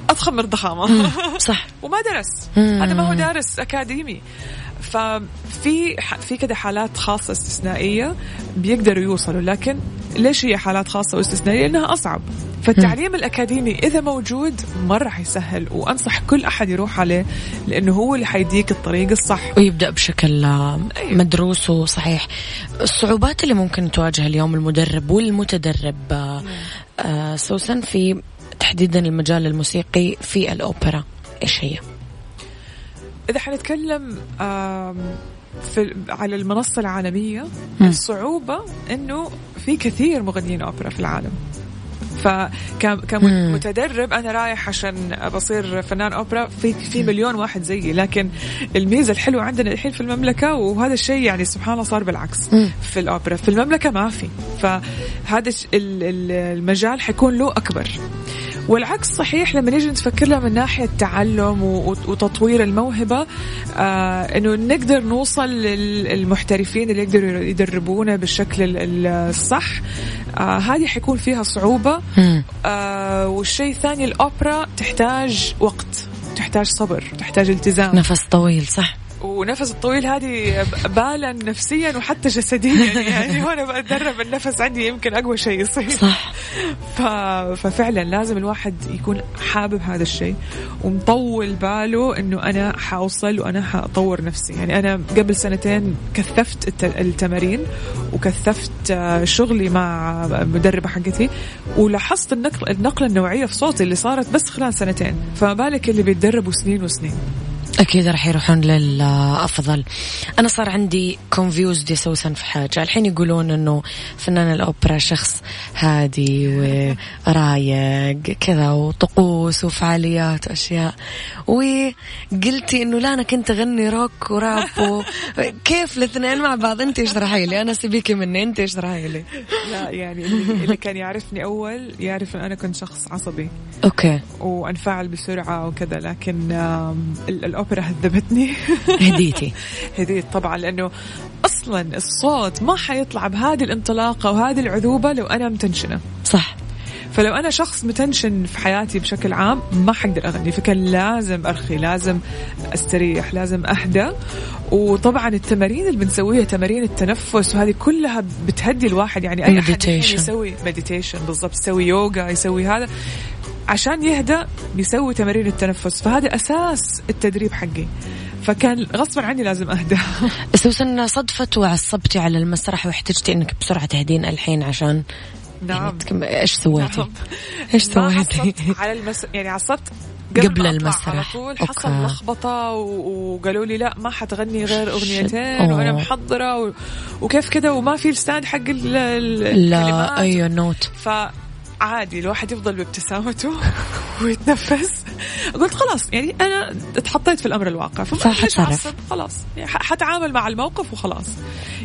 أضخم من الضخامة صح. وما درس. هذا ما هو دارس أكاديمي. ففي في كده حالات خاصة استثنائية بيقدروا يوصلوا لكن ليش هي حالات خاصة واستثنائية؟ لأنها أصعب. فالتعليم الأكاديمي إذا موجود مره حيسهل وأنصح كل أحد يروح عليه لأنه هو اللي حيديك الطريق الصح. ويبدأ بشكل آه، مدروس وصحيح. الصعوبات اللي ممكن تواجه اليوم المدرب والمتدرب آه، سوسن في تحديدا المجال الموسيقي في الأوبرا إيش هي؟ إذا حنتكلم في على المنصة العالمية مم. الصعوبة إنه في كثير مغنيين أوبرا في العالم. فكمتدرب أنا رايح عشان بصير فنان أوبرا في في مليون واحد زيي لكن الميزة الحلوة عندنا الحين في المملكة وهذا الشيء يعني سبحان الله صار بالعكس. في الأوبرا في المملكة ما في فهذا الش- ال- ال- المجال حيكون له أكبر والعكس صحيح لما نيجي نفكر لها من ناحية تعلم وتطوير الموهبة آه إنه نقدر نوصل للمحترفين اللي يقدروا يدربونا بالشكل ال- ال- الصح آه هذه حيكون فيها صعوبة. مم. آه والشيء الثاني الأوبرا تحتاج وقت تحتاج صبر تحتاج التزام. نفس طويل صح. ونفس الطويل هذه بالا نفسيا وحتى جسديا يعني وأنا بتدرب النفس عندي يمكن أقوى شيء يصير. صح. ف... ففعلا لازم الواحد يكون حابب هذا الشيء ومطول باله إنه أنا حأوصل وأنا حأطور نفسي. يعني أنا قبل سنتين كثفت الت... التمارين وكثفت آه، شغلي مع مدربة حقتي ولاحظت النقل النقلة النوعية في صوتي اللي صارت بس خلال سنتين. فما بالك اللي بيتدربوا سنين وسنين. أكيد راح يروحون للأفضل. أنا صار عندي confused يا سوسن في حاجة. الحين يقولون أنه فنان الأوبرا شخص هادي ورايق كذا وطقوس وفعاليات وأشياء. وقلتي أنه لا أنا كنت أغني rock و rap و... كيف الاثنين مع بعض؟ أنت اشرحي لي؟ أنا سيبيكي مني أنت اشرحي لي؟ لا يعني اللي كان يعرفني أول يعرف أن أنا كنت شخص عصبي. okay. وأنفعل بسرعة وكذا لكن آم، ال- الأوبرا هذبتني هديتي. هديت طبعا لأنه أصلا الصوت ما حيطلع بهذه الانطلاقة وهذه العذوبة لو أنا متنشنة. صح. فلو أنا شخص متنشن في حياتي بشكل عام ما حقدر أغني. فكان لازم أرخي لازم أستريح لازم أهدى. وطبعا التمارين اللي بنسويها تمارين التنفس وهذه كلها بتهدي الواحد. يعني الحين Meditation. يسوي meditation بالضبط يسوي يوغا يسوي هذا. عشان يهدى بيسوي تمارين التنفس فهذا أساس التدريب حقي فكان غصبا عني لازم أهدى سوسن صدفت وعصبتي على المسرح واحتجتي إنك بسرعة تهدين الحين عشان نعم يعني إيش سويتي؟ نعم. إيش سويتي؟ على المس... يعني عصبت قبل أطلع المسرح. على طول حصل okay. لخبطة و... وقالوا لي لا ما حتغني غير أغنيتين أوه. وأنا محضرة و... وكيف كذا وما في ال stand حق ال... ال- لا الكلمات أيوه note فعادي الواحد يفضل بابتسامته ويتنفس قلت خلاص يعني أنا اتحطيت في الأمر الواقع. أعصب؟ خلاص يعني حتعامل مع الموقف وخلاص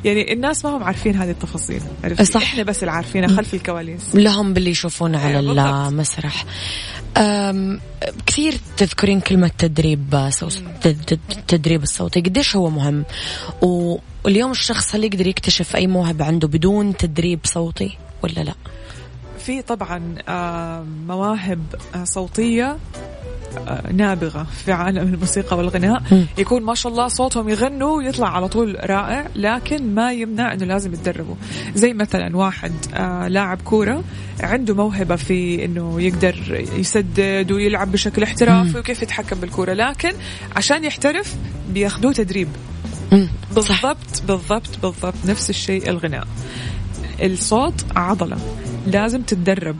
يعني الناس ما هم عارفين هذه التفاصيل عرفتي؟ صح. إحنا بس اللي عارفينها خلف الكواليس لهم باللي يشوفونه على بالضبط. المسرح كثير تذكرين كلمة تدريب التدريب الصوتي قديش هو مهم واليوم الشخص هل يقدر يكتشف أي موهبة عنده بدون تدريب صوتي ولا لا في طبعا آه، مواهب آه، صوتية آه، نابغة في عالم الموسيقى والغناء. يكون ما شاء الله صوتهم يغنوا ويطلع على طول رائع لكن ما يمنع إنه لازم يتدربوا. زي مثلا واحد لاعب كورة عنده موهبة في إنه يقدر يسدد ويلعب بشكل احترافي وكيف يتحكم بالكورة لكن عشان يحترف بياخدوه تدريب. بالضبط بالضبط بالضبط نفس الشيء الغناء. الصوت عضلة. لازم تتدرب.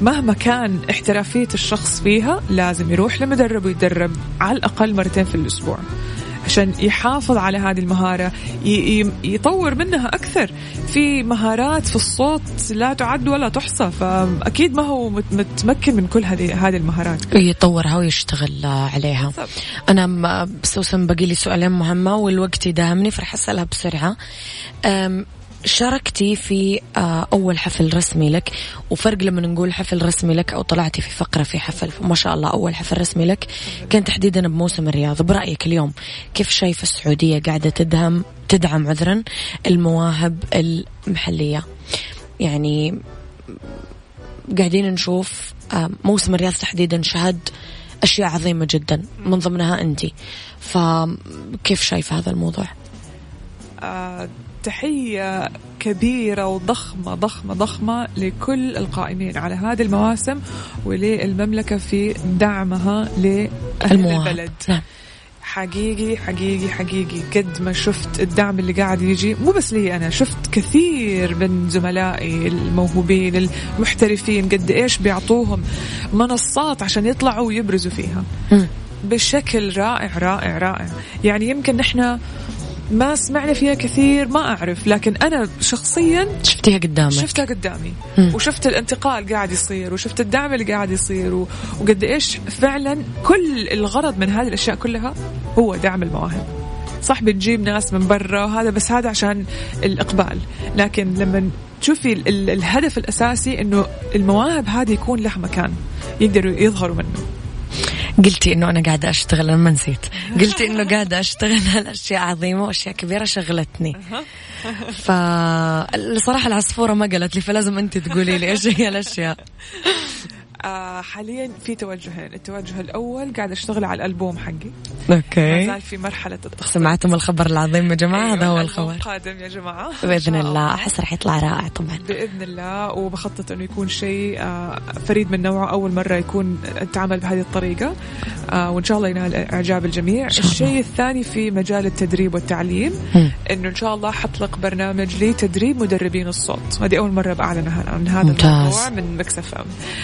مهما كان احترافية الشخص فيها لازم يروح لمدرب ويتدرب على الأقل مرتين في الأسبوع. عشان يحافظ على هذه المهارة يطور منها أكثر. في مهارات في الصوت لا تعد ولا تحصى فأكيد ما هو متمكن من كل هذه هذه المهارات. يطورها ويشتغل عليها. أنا سوسن باقي لي سؤالين مهمة والوقت يداهمني فرح أسألها بسرعة. شاركتي في آه، أول حفل رسمي لك وفرق لما نقول حفل رسمي لك أو طلعتي في فقرة في حفل ما شاء الله أول حفل رسمي لك كان تحديدا بموسم الرياض. برأيك اليوم كيف شايفة السعودية قاعدة تدعم تدعم عذرا المواهب المحلية؟ يعني قاعدين نشوف آه، موسم الرياض تحديدا شهد أشياء عظيمة جدا من ضمنها أنت فكيف شايفة هذا الموضوع؟ تحية كبيرة وضخمة ضخمة ضخمة لكل القائمين على هذه المواسم وللمملكة في دعمها للبلد نعم. حقيقي حقيقي حقيقي. قد ما شفت الدعم اللي قاعد يجي مو بس لي أنا شفت كثير من زملائي الموهوبين المحترفين قد إيش بيعطوهم منصات عشان يطلعوا ويبرزوا فيها. بشكل رائع رائع رائع. يعني يمكن نحن ما سمعنا فيها كثير ما أعرف لكن أنا شخصيا شفتيها قدامك. شفتها قدامي. مم. وشفت الانتقال قاعد يصير وشفت الدعم اللي قاعد يصير و... وقد إيش فعلا كل الغرض من هذه الأشياء كلها هو دعم المواهب. صح بنجيب ناس من برا وهذا بس هذا عشان الإقبال. لكن لما تشوفي ال... الهدف الأساسي إنه المواهب هذه يكون لها مكان يقدروا يظهروا منه. قلتي إنه أنا قاعدة أشتغل أنا ما نسيت. قلتي إنه قاعدة أشتغل على أشياء عظيمة وأشياء كبيرة شغلتني. فالصراحه العصفورة ما قالت لي فلازم أنت تقولي لي إيش هي الأشياء. آه حاليا في توجهين. التوجه الأول قاعد أشتغل على الألبوم حقي. okay. ما زال في مرحلة التخطيط سمعتم الخبر العظيم يا جماعة؟ أيوة هذا هو الخبر. قادم يا جماعة. بإذن الله. أحس راح يطلع رائع طبعا. بإذن الله. وبخطط إنه يكون شيء آه فريد من نوعه أول مرة يكون تعمل بهذه الطريقة. آه وإن شاء الله ينال إعجاب الجميع. الشيء الثاني في مجال التدريب والتعليم إنه إن شاء الله حطلق برنامج لتدريب مدربين الصوت. هذه أول مرة بعلن عن هذا ممتاز. الموضوع من Mix FM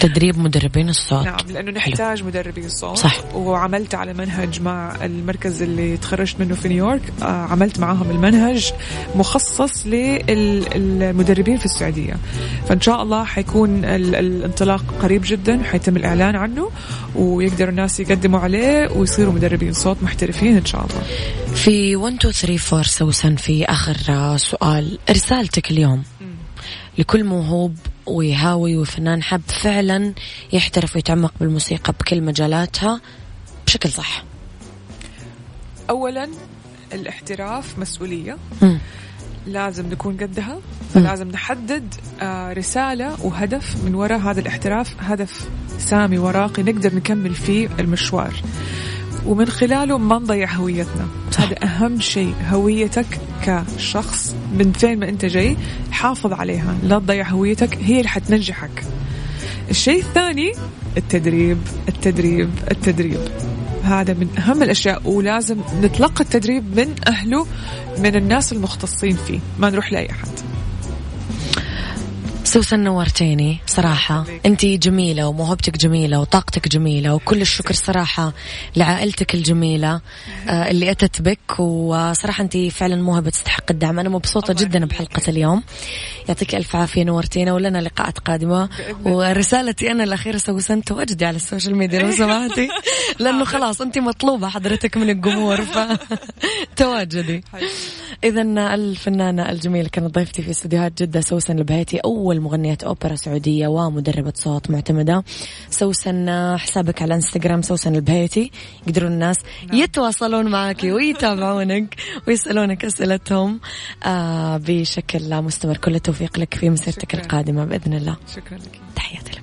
تدريب مدربين الصوت. نعم لأنه نحتاج حلو. مدربين صوت صح. وعملت على منهج مع المركز اللي تخرجت منه في نيويورك. آه عملت معاهم المنهج مخصص للمدربين في السعودية. فإن شاء الله حيكون الانطلاق قريب جدا حيتم الإعلان عنه ويقدر الناس يقدموا عليه ويصيروا مدربين صوت محترفين إن شاء الله. في 1 2 3 4 سوسن في آخر سؤال. رسالتك اليوم لكل موهوب ويهاوي وفنان حب فعلا يحترف ويتعمق بالموسيقى بكل مجالاتها بشكل صح. اولا الاحتراف مسؤولية. م. لازم نكون قدها. فلازم نحدد آه، رسالة وهدف من وراء هذا الاحتراف. هدف سامي وراقي نقدر نكمل فيه المشوار. ومن خلاله ما نضيع هويتنا. صح. هذا أهم شيء هويتك كشخص من فين ما أنت جاي حافظ عليها. لا تضيع هويتك هي اللي حتنجحك. الشيء الثاني التدريب التدريب التدريب. هذا من أهم الأشياء ولازم نتلقى التدريب من أهله من الناس المختصين فيه. ما نروح لأي أحد. سوسن نورتيني صراحة. أنت جميلة وموهبتك جميلة وطاقتك جميلة وكل الشكر صراحة لعائلتك الجميلة آه اللي أتت بك. وصراحة أنت فعلا موهبة تستحق الدعم. أنا مبسوطة جدا بحلقة اليوم. يعطيك ألف عافية نورتينا ولنا لقاءات قادمة. ورسالتي أنا الأخيرة سوسن تواجدي على ال social media لو سمحتي. لأنه خلاص أنت مطلوبة حضرتك من الجمهور فتواجدي إذا الفنانة الجميلة كانت ضيفتي في استديوهات جدة سوسن البهيتي أول مغنية أوبرا سعودية ومدربة صوت معتمدة. سوسن حسابك على إنستغرام سوسن البهيتي. يقدرون الناس نعم. يتواصلون معك ويتابعونك ويسألونك أسئلتهم آه بشكل مستمر. كل التوفيق لك في مسيرتك القادمة بإذن الله. شكرا لك. تحياتي لك.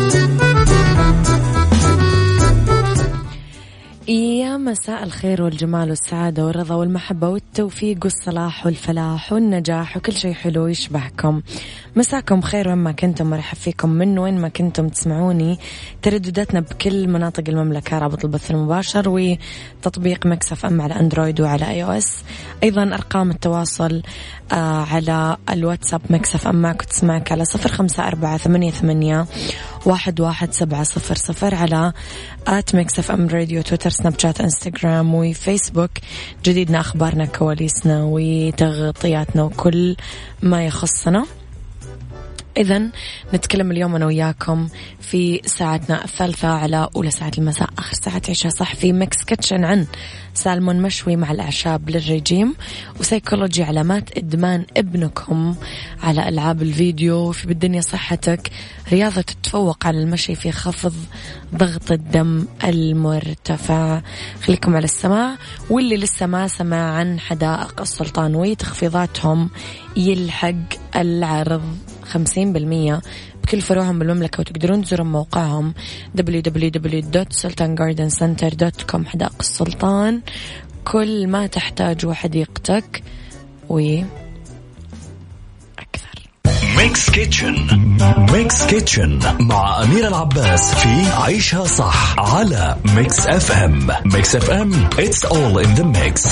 يا مساء الخير والجمال والسعادة والرضا والمحبة والتوفيق والصلاح والفلاح والنجاح وكل شيء حلو يشبهكم. مساكم خير وين ما كنتم مرحب فيكم من وين ما كنتم تسمعوني. تردداتنا بكل مناطق المملكة رابط البث المباشر وتطبيق Mix FM على أندرويد وعلى iOS أيضا أرقام التواصل آه على الواتساب Mix FM معك تسمعك على صفر خمسة أربعة ثمانية, ثمانية واحد, واحد سبعة صفر صفر على at Mix FM Radio تويتر سناب شات إنستغرام وفيسبوك. جديدنا أخبارنا كواليسنا وتغطياتنا وكل ما يخصنا. إذا نتكلم اليوم أنا وياكم في ساعتنا الثالثة على أولى ساعة المساء آخر ساعة عيشها صح؟ في Mix Kitchen عن سالمون مشوي مع الأعشاب للرجيم وسيكولوجي علامات إدمان ابنكم على ألعاب الفيديو في بالدنيا صحتك. رياضة تتفوق على المشي في خفض ضغط الدم المرتفع. خليكم على السماع واللي لسه ما سمع عن حدائق السلطان وتخفيضاتهم يلحق العرض. خمسين بالمية بكل فروعهم بالمملكة وتقدرون تزورون موقعهم www.sultangardencenter.com حدائق السلطان. كل ما تحتاجه حديقتك و أكثر. Mix Kitchen Mix Kitchen مع أمير العباس في عيشها صح على Mix FM Mix FM it's all in the mix.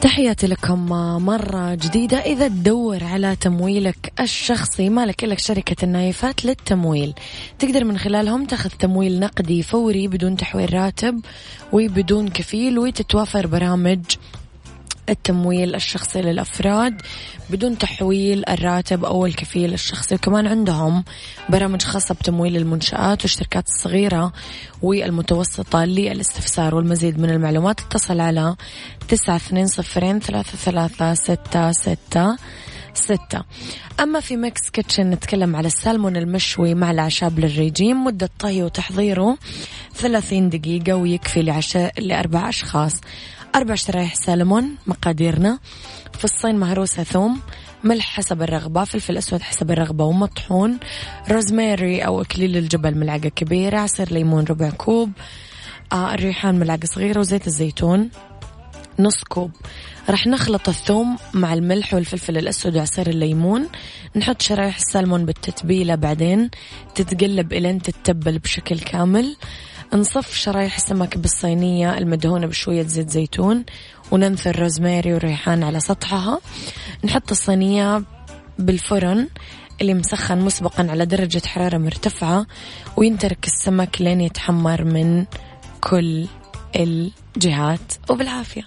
تحياتي لكم مرة جديدة. إذا تدور على تمويلك الشخصي مالك إلا شركة النايفات للتمويل. تقدر من خلالهم تاخذ تمويل نقدي فوري بدون تحويل راتب وبدون كفيل وتتوافر برامج التمويل الشخصي للأفراد بدون تحويل الراتب أو الكفيل الشخصي. وكمان عندهم برامج خاصة بتمويل المنشآت والشركات الصغيرة والمتوسطة للاستفسار. والمزيد من المعلومات اتصل على تسعة اثنين صفرين ثلاثة ثلاثة ستة ستة ستة. أما في Mix Kitchen نتكلم على السالمون المشوي مع الأعشاب للرجيم مدة طهي وتحضيره ثلاثين دقيقة ويكفي لعشاء لأربع أشخاص. أربع شرايح سالمون مقاديرنا. فصين مهروسة ثوم ملح حسب الرغبة فلفل أسود حسب الرغبة ومطحون روزماري أو إكليل الجبل ملعقة كبيرة عصير ليمون ربع كوب آه الريحان ملعقة صغيرة وزيت الزيتون. نص كوب. راح نخلط الثوم مع الملح والفلفل الأسود وعصير الليمون. نحط شرايح السلمون بالتتبيلة بعدين تتقلب إلين تتبل بشكل كامل. نصف شرايح السمك بالصينية المدهونة بشوية زيت زيتون وننثر روزماري وريحان على سطحها. نحط الصينية بالفرن اللي مسخن مسبقا على درجة حرارة مرتفعة وينترك السمك لين يتحمر من كل الجهات. وبالعافية.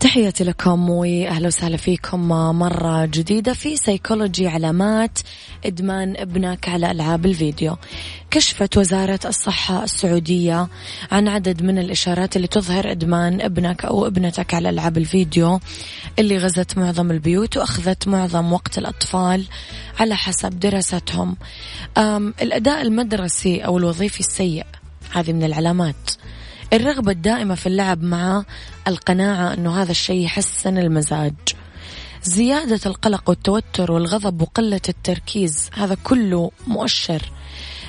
تحياتي لكم وأهلا وسهلا فيكم مرة جديدة في سيكولوجي علامات إدمان ابنك على ألعاب الفيديو. كشفت وزارة الصحة السعودية عن عدد من الإشارات اللي تظهر إدمان ابنك أو ابنتك على ألعاب الفيديو اللي غزت معظم البيوت وأخذت معظم وقت الأطفال على حسب دراستهم. الأداء المدرسي أو الوظيفي السيء هذه من العلامات. الرغبة الدائمة في اللعب مع القناعة أنه هذا الشيء يحسن المزاج. زيادة القلق والتوتر والغضب وقلة التركيز هذا كله مؤشر.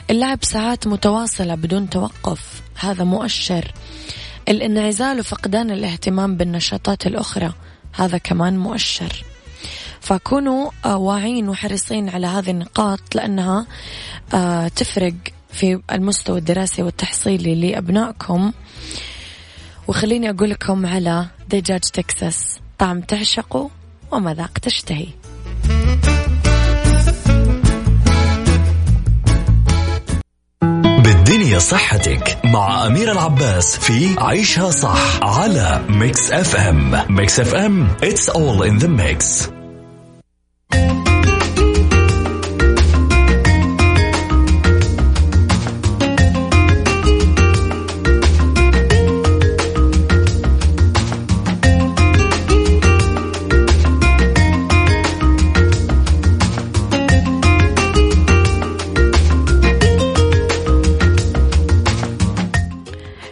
اللعب ساعات متواصلة بدون توقف هذا مؤشر. الانعزال وفقدان الاهتمام بالنشاطات الأخرى هذا كمان مؤشر. فكونوا واعين وحريصين على هذه النقاط لأنها آه، تفرق في المستوى الدراسي والتحصيلي لأبنائكم. وخليني أقول لكم على دجاج تكساس طعم تعشقه ومذاق تشتهي. بالدنيا صحتك مع أمير العباس في عيشها صح على Mix FM Mix FM it's all in the mix.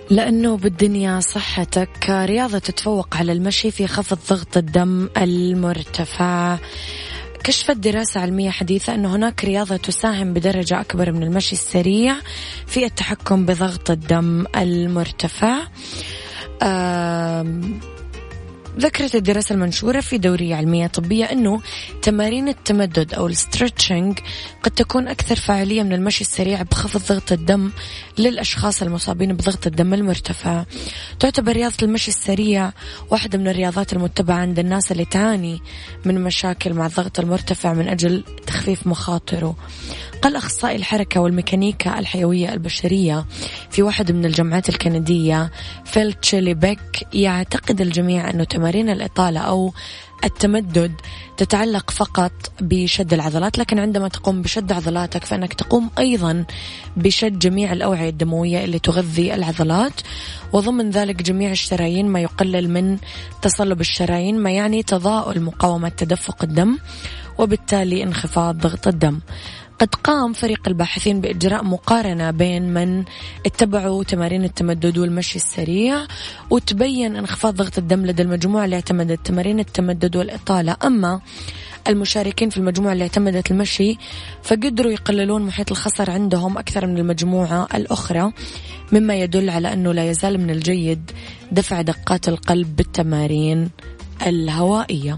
لأنه بالدنيا صحتك رياضة تتفوق على المشي في خفض ضغط الدم المرتفع. كشفت دراسة علمية حديثة أن هناك رياضة تساهم بدرجة أكبر من المشي السريع في التحكم بضغط الدم المرتفع. ذكرت الدراسة المنشورة في دورية علمية طبية أنه تمارين التمدد أو الستريتشنج قد تكون أكثر فاعلية من المشي السريع بخفض ضغط الدم للأشخاص المصابين بضغط الدم المرتفع. تعتبر رياضة المشي السريع واحدة من الرياضات المتبعة عند الناس اللي تعاني من مشاكل مع الضغط المرتفع من أجل تخفيف مخاطره. قال أخصائي الحركة والميكانيكا الحيوية البشرية في واحد من الجامعات الكندية فيل تشيلي بيك يعتقد الجميع أنه تمارين الإطالة أو التمدد تتعلق فقط بشد العضلات لكن عندما تقوم بشد عضلاتك فإنك تقوم أيضا بشد جميع الأوعية الدموية اللي تغذي العضلات وضمن ذلك جميع الشرايين ما يقلل من تصلب الشرايين ما يعني تضاؤل مقاومة تدفق الدم وبالتالي انخفاض ضغط الدم. قد قام فريق الباحثين بإجراء مقارنة بين من اتبعوا تمارين التمدد والمشي السريع وتبين انخفاض ضغط الدم لدى المجموعة اللي اعتمدت تمارين التمدد والإطالة. أما المشاركين في المجموعة اللي اعتمدت المشي فقدروا يقللون محيط الخصر عندهم أكثر من المجموعة الأخرى مما يدل على أنه لا يزال من الجيد دفع دقات القلب بالتمارين الهوائية.